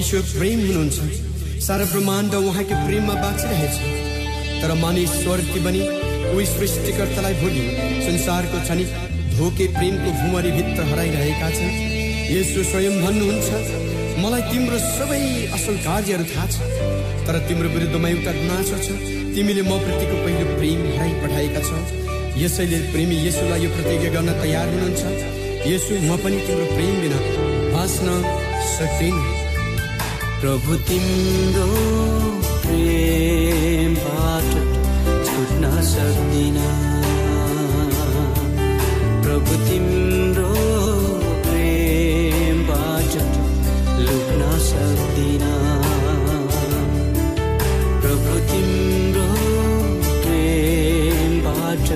परमेश्वर प्रेम हुनुहुन्छ। सारा ब्रह्माण्ड उहाँकै प्रेममा बाँचिरहेछ तर मानिस स्वर्ग बनी उही सृष्टिकर्तालाई भोलि संसारको छनि धोके प्रेमको भुमरीभित्र हराइरहेका छन्। यसो स्वयं भन्नुहुन्छ मलाई तिम्रो सबै असल कार्यहरू थाहा छ तर तिम्रो विरुद्धमा एउटा गुनासो छ। तिमीले म प्रतिको पहिलो प्रेम हराइ पठाएका छौ। यसैले प्रेमी यसुलाई यो प्रतिज्ञा गर्न तयार हुनुहुन्छ। यसो म पनि तिम्रो प्रेम बिना बाँच्न सक्दिनँ प्रभु तिम्रो प्रेमबाट छुट्न सक्दिन। प्रभु तिम्रो प्रेमबाट लुक्न सक्दिन। प्रभु तिम्रो प्रेमबाट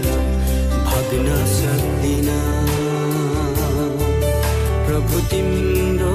भाग्न सक्दिन। प्रभु तिम्रो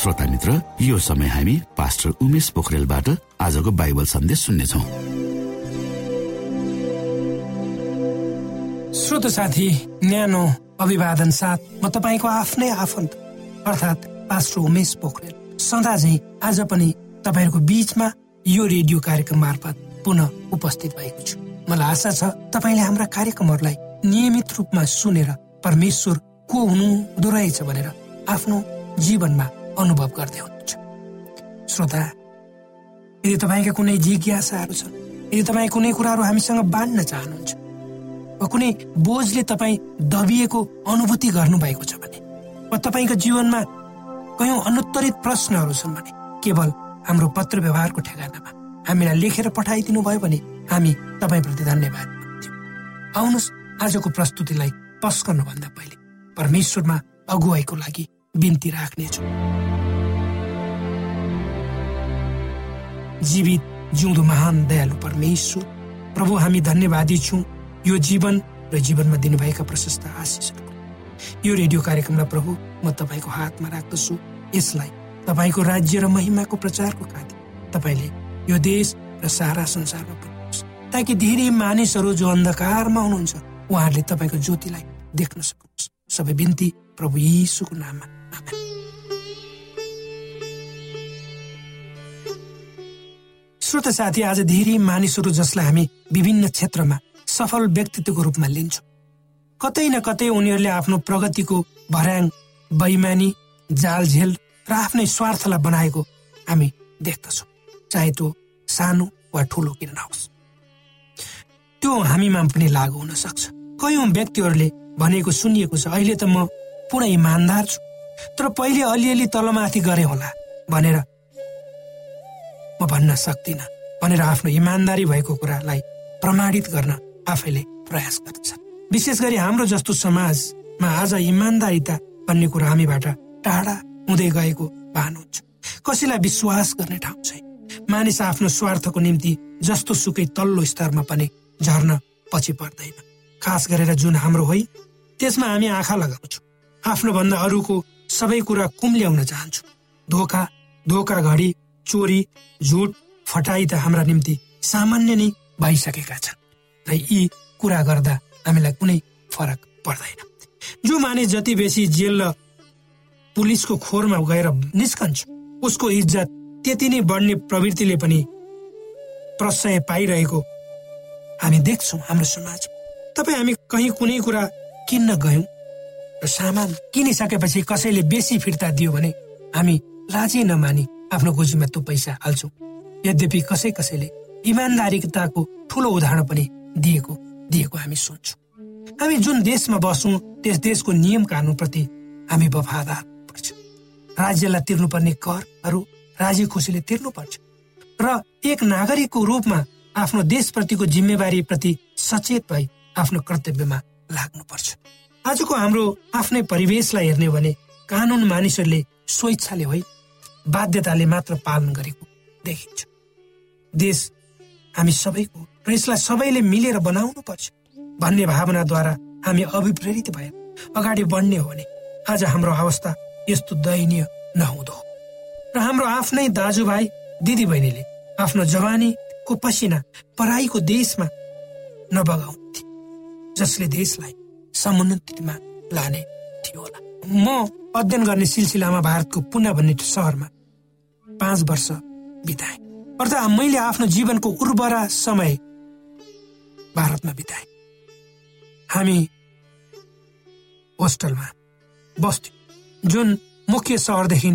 श्रोता मित्र यो समय हामी पास्टर उमेश पोखरेलबाट आजको बाइबल सन्देश सुन्नेछौ। श्रोत साथी न्यानो अभिवादन साथ म तपाईँको आफ्नै आफन्त अर्थात् पास्टर उमेश पोखरेल। सदा आज पनि तपाईँहरूको बीचमा यो रेडियो कार्यक्रम मार्फत पुनः उपस्थित भएको छु। मलाई आशा छ तपाईँले हाम्रा कार्यक्रमहरूलाई नियमित रूपमा सुनेर परमेश्वर को हुनुहुँदो रहेछ भनेर आफ्नो जीवनमा अनुभव गर्दै हुनुहुन्छ। श्रोता यदि तपाईँका कुनै जिज्ञासाहरू छन् यदि तपाईँ कुनै कुराहरू हामीसँग बाँड्न चाहनुहुन्छ वा कुनै बोझले तपाईँ दबिएको अनुभूति गर्नुभएको छ भने वा तपाईँको जीवनमा कयौँ अनुत्तरित प्रश्नहरू छन् भने केवल हाम्रो पत्र व्यवहारको ठेगानामा हामीलाई लेखेर पठाइदिनु भयो भने हामी तपाईँप्रति धन्यवाद आउनुहोस् आजको प्रस्तुतिलाई पस्कनुभन्दा पहिले परमेश्वरमा अगुवाईको लागि बिन्ती राख्नेछु। जीवित जिउँदो महान दयालु परमेश्वर प्रभु हामी धन्यवादी छौँ। यो जीवन र जीवनमा दिनुभएका प्रशस्त आशिषहरू। यो रेडियो कार्यक्रमलाई प्रभु म तपाईँको हातमा राख्दछु। यसलाई तपाईँको राज्य र महिमाको प्रचारको खातिर तपाईँले यो देश र सारा संसारमा पुऱ्याउनुहोस् ताकि धेरै मानिसहरू जो अन्धकारमा हुनुहुन्छ उहाँहरूले तपाईँको ज्योतिलाई देख्न सक्नुहोस् सबै बिन्ती प्रभु यीशुको नाममा। श्रोत साथी आज धेरै मानिसहरू जसलाई हामी विभिन्न क्षेत्रमा सफल व्यक्तित्वको रूपमा लिन्छौँ। कतै न कतै उनीहरूले आफ्नो प्रगतिको भर्याङ बैमानी जालझेल र आफ्नै स्वार्थलाई बनाएको हामी देख्दछौँ। चाहे त्यो सानो वा ठुलो किन नहोस्। त्यो हामीमा पनि लागु हुन सक्छ। कयौँ व्यक्तिहरूले भनेको सुनिएको छ अहिले त म पुरा इमान्दार छु। तर पहिले अलिअलि तलमाथि गरे होला भनेर म भन्न सक्दिनँ भनेर आफ्नो इमान्दारी भएको कुरालाई प्रमाणित गर्न आफैले प्रयास गर्दछ विशेष गरी हाम्रो जस्तो समाजमा आज इमान्दारिता भन्ने कुरा हामीबाट टाढा हुँदै गएको भान हुन्छ। कसैलाई विश्वास गर्ने ठाउँ छैन। मानिस आफ्नो स्वार्थको निम्ति जस्तो सुकै तल्लो स्तरमा पनि झर्न पछि पर्दैन। खास गरेर जुन हाम्रो होइ त्यसमा हामी आँखा लगाउँछौँ। आफ्नो भन्दा अरूको सबै कुरा कुम्ल्याउन चाहन्छौँ। धोका धोका घडी चोरी झुट फटाई त हाम्रा निम्ति सामान्य नै भइसकेका छन्। र यी कुरा गर्दा हामीलाई कुनै फरक पर्दैन। जो मानिस जति बेसी जेल र पुलिसको खोरमा गएर निस्कन्छ उसको इज्जत त्यति नै बढ्ने प्रवृत्तिले पनि प्रशय पाइरहेको हामी देख्छौँ हाम्रो समाज तपाईँ हामी कहीँ कुनै कुरा किन्न गयौँ सामान किनिसकेपछि कसैले बेसी फिर्ता दियो भने हामी लाजै नमानी आफ्नो गोजीमा त्यो पैसा हाल्छौँ। यद्यपि कसै कसैले इमान्दारिताको ठुलो उदाहरण पनि दिएको दिएको हामी सोच्छौँ। हामी जुन देशमा बस्छौँ त्यस देशको नियम कानुनप्रति हामी वफादार पर्छ। राज्यलाई तिर्नुपर्ने करहरू राज्य खुसीले तिर्नुपर्छ। र एक नागरिकको रूपमा आफ्नो देशप्रतिको जिम्मेवारी प्रति सचेत भई आफ्नो कर्तव्यमा लाग्नुपर्छ। आजको हाम्रो आफ्नै परिवेशलाई हेर्ने भने कानुन मानिसहरूले स्वेच्छाले होइ बाध्यताले मात्र पालन गरेको देखिन्छ। देश हामी सबैको र यसलाई सबैले मिलेर बनाउनु पर्छ भन्ने भावनाद्वारा हामी अभिप्रेरित भएर अगाडि बढ्ने हो भने आज हाम्रो अवस्था यस्तो दयनीय नहुँदो र हाम्रो आफ्नै दाजुभाइ दिदीबहिनीले आफ्नो जवानीको पसिना पराईको देशमा नबगाउने जसले देशलाई समुन्नतिमा लाने थियो होला। म अध्ययन गर्ने सिलसिलामा भारतको पुना भन्ने सहरमा पाँच वर्ष बिताए। अर्थात् मैले आफ्नो जीवनको उर्वरा समय भारतमा बिताए। हामी होस्टलमा बस्थ्यौँ जुन मुख्य सहरदेखि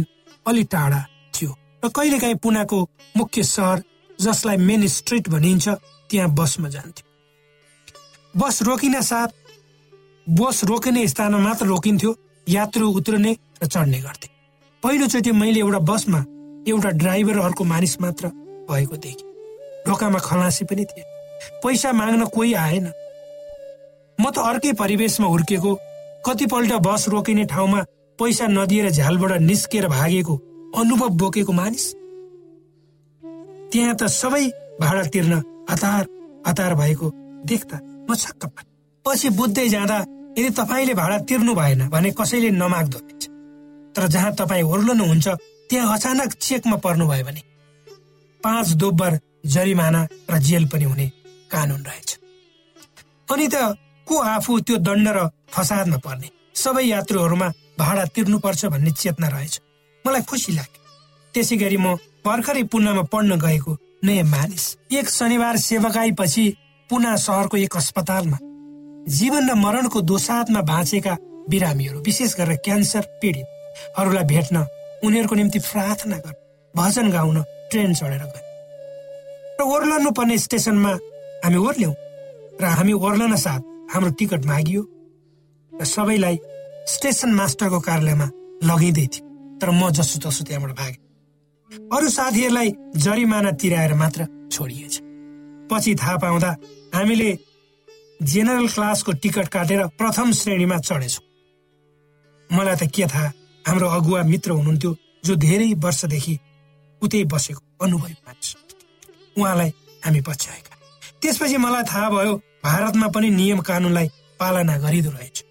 अलि टाढा थियो र कहिलेकाहीँ पुनाको मुख्य सहर जसलाई मेन स्ट्रिट भनिन्छ त्यहाँ बसमा जान्थ्यो। बस रोकिन साथ बस रोकिने स्थानमा मात्र रोकिन्थ्यो यात्रु उत्रने र चढ्ने गर्थे। पहिलोचोटि मैले एउटा बसमा एउटा ड्राइभर अर्को मानिस मात्र भएको देखेँ। ढोकामा खलासी पनि थिए। पैसा माग्न कोही आएन। म त अर्कै परिवेशमा हुर्किएको कतिपल्ट बस रोकिने ठाउँमा पैसा नदिएर झ्यालबाट निस्केर भागेको अनुभव बोकेको मानिस। त्यहाँ त सबै भाडा तिर्न हतार हतार भएको देख्दा म छक्क पछि बुझ्दै जाँदा यदि तपाईँले भाडा तिर्नु भएन भने कसैले नमाग्दो तर जहाँ तपाईँ ओर्लनुहुन्छ त्यहाँ अचानक चेकमा पर्नुभयो भने पाँच दोब्बर जरिमाना र जेल पनि हुने कानुन रहेछ। अनि त को आफू त्यो दण्ड र फसादमा पर्ने? सबै यात्रुहरूमा भाडा तिर्नुपर्छ भन्ने चेतना रहेछ। मलाई खुसी लाग्यो। त्यसै गरी म भर्खरै पुनामा पढ्न गएको नयाँ मानिस। एक शनिबार सेवकाई पछि पुना सहरको एक अस्पतालमा जीवन र मरणको दोसादमा बाँचेका बिरामीहरू विशेष गरेर क्यान्सर पीडितहरूलाई भेट्न उनीहरूको निम्ति प्रार्थना गर्न भजन गाउन ट्रेन चढेर गए। र ओर्लनु पर्ने स्टेसनमा हामी ओर्ल्यौँ र हामी ओर्लन साथ हाम्रो टिकट मागियो र सबैलाई स्टेसन मास्टरको कार्यालयमा लगिँदै थियो। तर म जसो तसो त्यहाँबाट भागेँ। अरू साथीहरूलाई जरिमाना तिराएर मात्र छोडिएछ। पछि थाहा पाउँदा हामीले जेनरल क्लासको टिकट काटेर प्रथम श्रेणीमा चढेछौँ। मलाई त के थाहा हाम्रो अगुवा मित्र हुनुहुन्थ्यो जो धेरै वर्षदेखि उतै बसेको अनुभवी मान्छे उहाँलाई हामी पछ्याएका त्यसपछि मलाई थाहा भयो भारतमा पनि नियम कानुनलाई पालना गरिदो रहेछ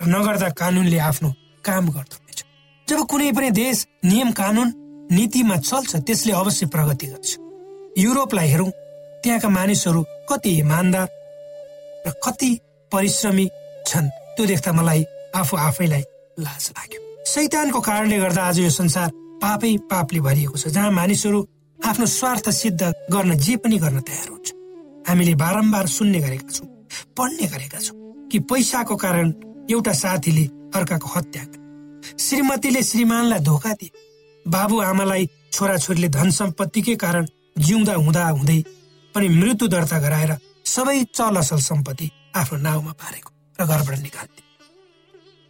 नगर्दा कानुनले आफ्नो काम गर्दो रहेछ। जब कुनै पनि देश नियम कानुन नीतिमा चल्छ त्यसले अवश्य प्रगति गर्छ। युरोपलाई हेरौँ त्यहाँका मानिसहरू कति इमान्दार र कति परिश्रमी छन् त्यो देख्दा मलाई आफू आफैलाई लाज लाग्यो। सैतानको कारणले गर्दा आज यो संसार पापै पापले भरिएको छ जहाँ मानिसहरू आफ्नो स्वार्थ सिद्ध गर्न जे पनि गर्न तयार हुन्छ। हामीले बारम्बार सुन्ने गरेका छौँ पढ्ने गरेका छौँ कि पैसाको कारण एउटा साथीले अर्काको हत्या श्रीमतीले श्रीमानलाई धोका दिए। बाबु आमालाई छोराछोरीले धन सम्पत्तिकै कारण जिउँदा हुँदा हुँदै पनि मृत्यु दर्ता गराएर सबै चल असल सम्पत्ति आफ्नो नाउँमा पारेको र घरबाट निकाल्ने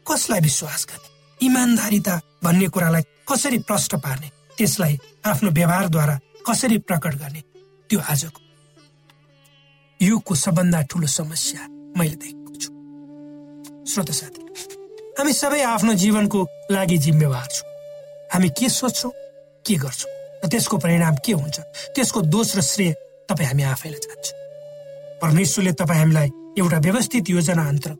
कसलाई विश्वास गर्ने इमान्दारिता भन्ने कुरालाई कसरी प्रष्ट पार्ने? त्यसलाई आफ्नो व्यवहारद्वारा कसरी प्रकट गर्ने? त्यो आजको युगको सबभन्दा ठुलो समस्या मैले देखेको छु। श्रोत साथी हामी सबै आफ्नो जीवनको लागि जिम्मेवार छौँ। हामी के सोच्छौँ के गर्छौँ र त्यसको परिणाम के हुन्छ? त्यसको दोष र श्रेय तपाईँ हामी आफैलाई जान्छौँ। परमेश्वरले तपाईँ हामीलाई एउटा व्यवस्थित योजना अन्तर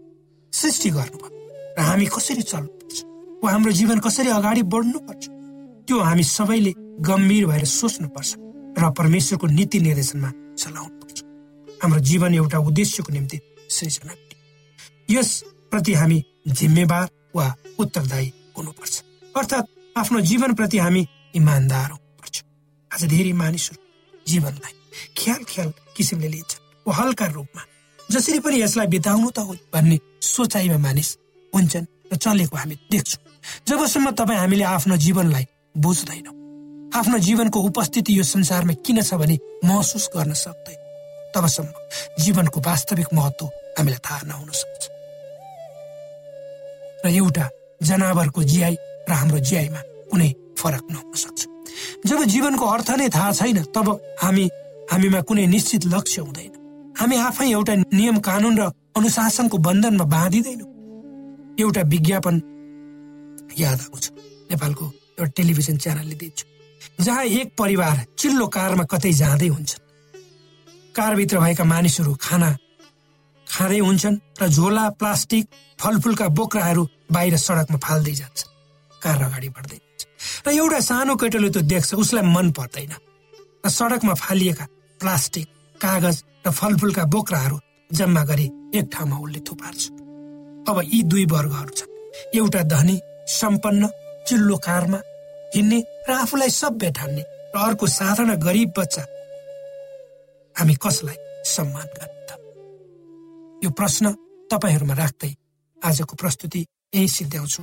सृष्टि गर्नुभयो र हामी कसरी चल्नुपर्छ? वा हाम्रो जीवन कसरी अगाडि बढ्नुपर्छ? त्यो हामी सबैले गम्भीर भएर सोच्नुपर्छ र परमेश्वरको नीति निर्देशनमा चलाउनु पर्छ हाम्रो जीवन एउटा उद्देश्यको निम्ति सृजना। यस प्रति हामी जिम्मेवार वा उत्तरदायी हुनुपर्छ। अर्थात् आफ्नो जीवनप्रति हामी इमान्दार हुनुपर्छ। आज धेरै मानिसहरू जीवनलाई ख्याल ख्याल किसिमले लिन्छ हल्का रूपमा। जसरी पनि यसलाई बिताउनु त हो भन्ने सोचाइमा मानिस हुन्छन् र चलेको हामी देख्छौँ। जबसम्म तपाईँ हामीले आफ्नो जीवनलाई बुझ्दैनौँ। आफ्नो जीवनको उपस्थिति यो संसारमा किन छ भने महसुस गर्न सक्दैन तबसम्म जीवनको वास्तविक महत्व हामीलाई थाहा नहुन सक्छ। र एउटा जनावरको जियाई र हाम्रो जियाईमा कुनै फरक नहुन सक्छ। जब जीवनको अर्थ नै थाहा छैन तब हामी हामीमा कुनै निश्चित लक्ष्य हुँदैन। हामी आफै एउटा नियम कानुन र अनुशासनको बन्धनमा बाँधिँदैनौँ। एउटा विज्ञापन याद आउँछ। नेपालको एउटा टेलिभिजन च्यानलले दिन्छु। जहाँ एक परिवार चिल्लो कारमा कतै जाँदै हुन्छन्। कारभित्र भएका मानिसहरू खाना खाँदै हुन्छन् र झोला प्लास्टिक फलफुलका बोक्राहरू बाहिर सडकमा फाल्दै जान्छन्। कार अगाडि बढ्दै जान्छ। र एउटा सानो केटोले त्यो देख्छ उसलाई मन पर्दैन। र सडकमा फालिएका प्लास्टिक कागज र फलफुलका बोक्राहरू जम्मा गरी एक ठाउँमा उसले थुपार्छ। अब यी दुई वर्गहरू छन्। एउटा धनी सम्पन्न चिल्लो कारमा हिँड्ने र आफूलाई सभ्य ठान्ने र अर्को साधारण गरिब बच्चा। हामी कसलाई सम्मान गर्ने त? यो प्रश्न तपाईँहरूमा राख्दै आजको प्रस्तुति यही सिद्ध्याउँछु।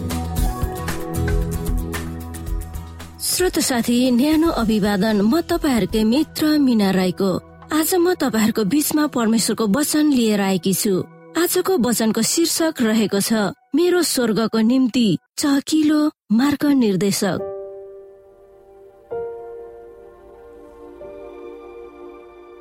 श्रोत साथी न्यानो अभिवादन। म तपाईँहरूकै मित्र मिना राईको। आज म तपाईँहरूको बीचमा परमेश्वरको वचन लिएर आएकी छु। आजको वचनको शीर्षक रहेको छ मेरो स्वर्गको निम्ति चहकिलो मार्ग निर्देशक।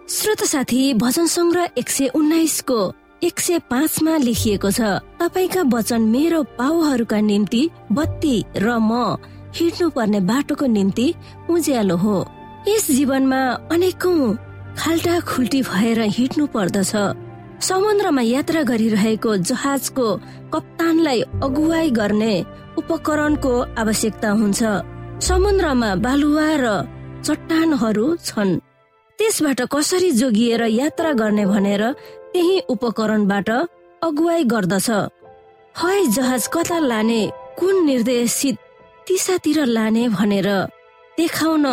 श्रोत साथी भजन सङ्ग्रह एक सय उन्नाइसको एक सय पाँचमा लेखिएको छ तपाईँका वचन मेरो पाउहरूका निम्ति बत्ती र म हिँड्नु पर्ने बाटोको निम्ति उज्यालो हो। यस जीवनमा अनेकौं खाल्टा खुल्टी भएर हिँड्नु पर्दछ। समुद्रमा यात्रा गरिरहेको जहाजको कप्तानलाई अगुवाई गर्ने उपकरणको आवश्यकता हुन्छ। समुद्रमा बालुवा र चट्टानहरू छन्। त्यसबाट कसरी जोगिएर यात्रा गर्ने भनेर त्यही उपकरणबाट अगुवाई गर्दछ। है जहाज कता लाने कुन निर्देशित दिशातिर लाने भनेर देखाउन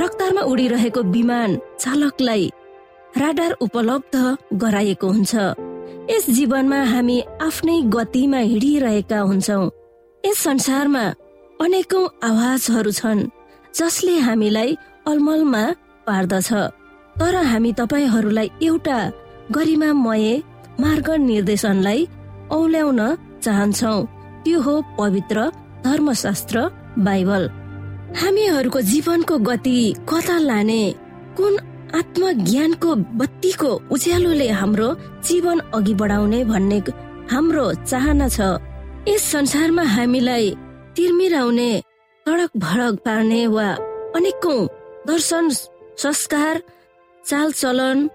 रक्तारमा उडिरहेको विमान चालकलाई राडार उपलब्ध गराएको हुन्छ। यस जीवनमा हामी आफ्नै गतिमा हिँडिरहेका हुन्छौ। यस संसारमा अनेकौं आवाजहरू छन् जसले हामीलाई अलमलमा पार्दछ। तर हामी तपाईँहरूलाई एउटा गरिमामय मार्ग निर्देशनलाई औल्याउन चाहन्छौ। त्यो हो पवित्र धर्मशास्त्र बाइबल। हामीहरूको जीवनको गति कता लाने कुन आत्मज्ञानको बत्तीको उज्यालोले हाम्रो जीवन अघि बढाउने भन्ने हाम्रो चाहना छ। यस संसारमा हामीलाई तिर्मिराउने सडक भडक पार्ने वा अनेकौं दर्शन संस्कार चालचलन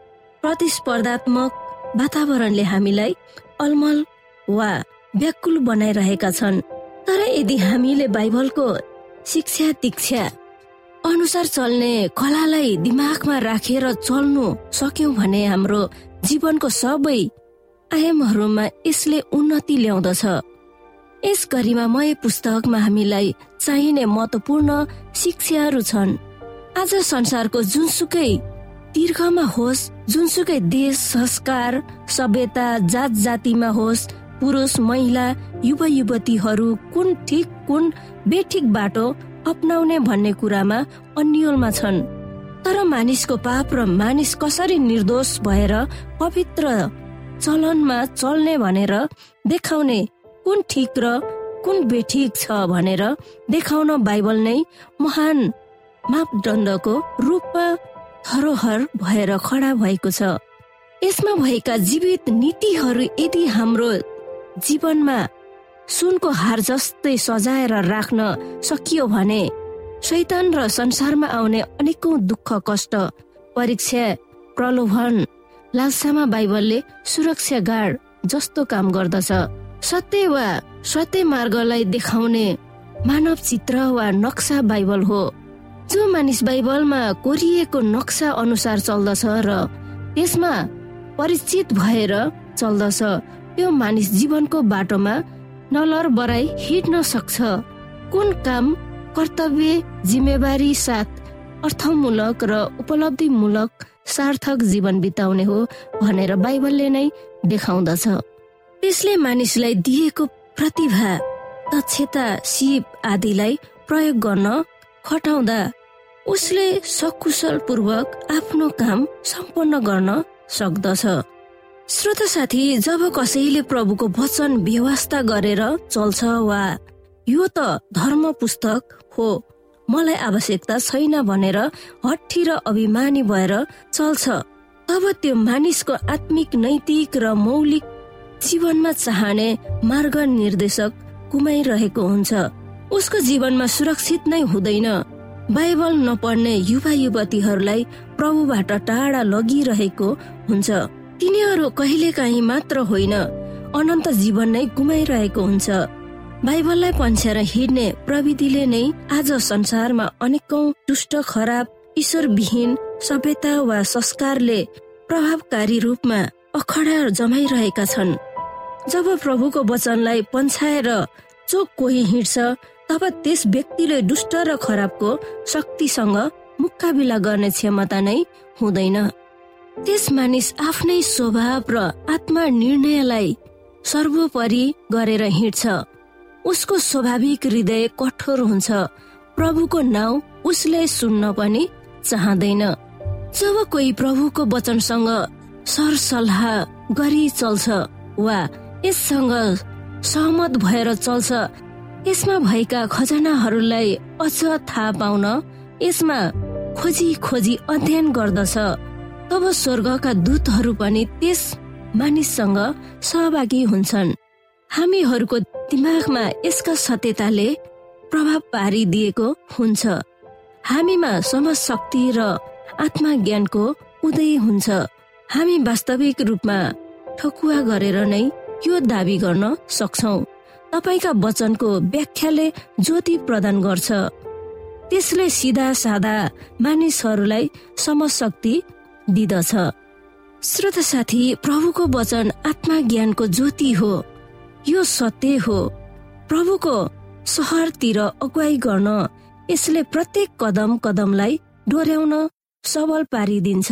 प्रतिस्पर्धात्मक वातावरणले हामीलाई अलमल वा व्याकुल बनाइरहेका छन्। तर यदि हामीले बाइबलको शिक्षा दीक्षा अनुसार चल्ने कलालाई दिमागमा राखेर चल्नु सक्यौं भने हाम्रो जीवनको सबै आयामहरूमा यसले उन्नति ल्याउँदछ। यस गरिमा मय पुस्तकमा हामीलाई चाहिने महत्वपूर्ण शिक्षाहरू छन्। आज संसारको जुनसुकै दीर्घमा होस् जुनसुकै देश संस्कार सभ्यता जात जातिमा होस् पुरुष महिला युवा युवतीहरू कुन ठिक कुन बेठिक बाटो अप्नाउने भन्ने कुरामा अन्यलमा छन्। तर मानिसको पाप र मानिस कसरी निर्दोष भएर पवित्र चलनमा चल्ने भनेर देखाउने कुन ठिक र कुन बेठिक छ भनेर देखाउन बाइबल नै महान मापदण्डको रूपमा धरोहर भएर खडा भएको छ। यसमा भएका जीवित नीतिहरू यदि हाम्रो जीवनमा सुनको हार जस्तै सजाएर राख्न सकियो भने शैतान र संसारमा आउने अनेकौं दुःख कष्ट परीक्षा प्रलोभन लालसामा बाइबलले सुरक्षा गार्ड जस्तो काम गर्दछ। सत्य वा सत्य मार्गलाई देखाउने मानव चित्र वा नक्सा बाइबल हो जो मानिस बाइबलमा कोरिएको नक्सा अनुसार चल्दछ र त्यसमा परिचित भएर चल्दछ। त्यो मानिस जीवनको बाटोमा नलर बराई हिँड्न सक्छ। कुन काम कर्तव्य जिम्मेवारी साथ अर्थमूलक र उपलब्धिमूलक सार्थक जीवन बिताउने हो भनेर बाइबलले नै देखाउँदछ। त्यसले मानिसलाई दिएको प्रतिभा दक्षता सिप आदिलाई प्रयोग गर्न खटाउँदा उसले सकुशल पूर्वक आफ्नो काम सम्पन्न गर्न सक्दछ। श्रोता साथी जब कसैले प्रभुको वचन व्यवस्था गरेर चल्छ वा यो त धर्म पुस्तक हो मलाई आवश्यकता छैन भनेर हट्ठी र अभिमानी भएर चल्छ। तब त्यो मानिसको आत्मिक नैतिक र मौलिक जीवनमा चाहने मार्ग निर्देशक गुमाइरहेको हुन्छ। उसको जीवनमा सुरक्षित नै हुँदैन। बाइबल नपढ्ने युवा युवतीहरूलाई प्रभुबाट टाढा लगिरहेको हुन्छ। तिनीहरू कहिलेकाहीँ मात्र होइन अनन्त जीवन नै गुमाइरहेको हुन्छ। बाइबललाई पन्छेर हिँड्ने प्रविधिले नै आज संसारमा अनेकौं दुष्ट खराब ईश्वरविहीन सभ्यता वा संस्कारले प्रभावकारी रूपमा अखडा जमाइरहेका छन्। जब प्रभुको वचनलाई पन्छाएर जो कोही हिँड्छ तब त्यस व्यक्तिले दुष्ट र खराबको शक्तिसँग मुकाबिला गर्ने क्षमता नै हुँदैन। त्यस मानिस आफ्नै स्वभाव र आत्मा निर्णयलाई सर्वोपरि गरेर हिँड्छ। उसको स्वाभाविक हृदय कठोर हुन्छ। प्रभुको नाउँ उसले सुन्न पनि चाहँदैन। जब कोही प्रभुको वचनसँग सरसल्लाह गरी चल्छ वा यससँग सहमत भएर चल्छ यसमा भएका खजनाहरूलाई अझ थाहा पाउन यसमा खोजी खोजी अध्ययन गर्दछ। तब स्वर्गका दूतहरू पनि त्यस मानिससँग सहभागी हुन्छन्। हामीहरूको दिमागमा यसका सत्यताले प्रभाव पारिदिएको हुन्छ। हामीमा समझ शक्ति र आत्मा ज्ञानको उदय हुन्छ। हामी वास्तविक रूपमा ठकुवा गरेर नै यो दावी गर्न सक्छौ। तपाईँका वचनको व्याख्याले ज्योति प्रदान गर्छ। त्यसले सिधा सादा मानिसहरूलाई समशक्ति दिदछ। श्रोत साथी प्रभुको वचन आत्मा ज्ञानको ज्योति हो। यो सत्य हो। प्रभुको सहरतिर अगुवाई गर्न यसले प्रत्येक कदम कदमलाई डोर्याउन सबल पारिदिन्छ।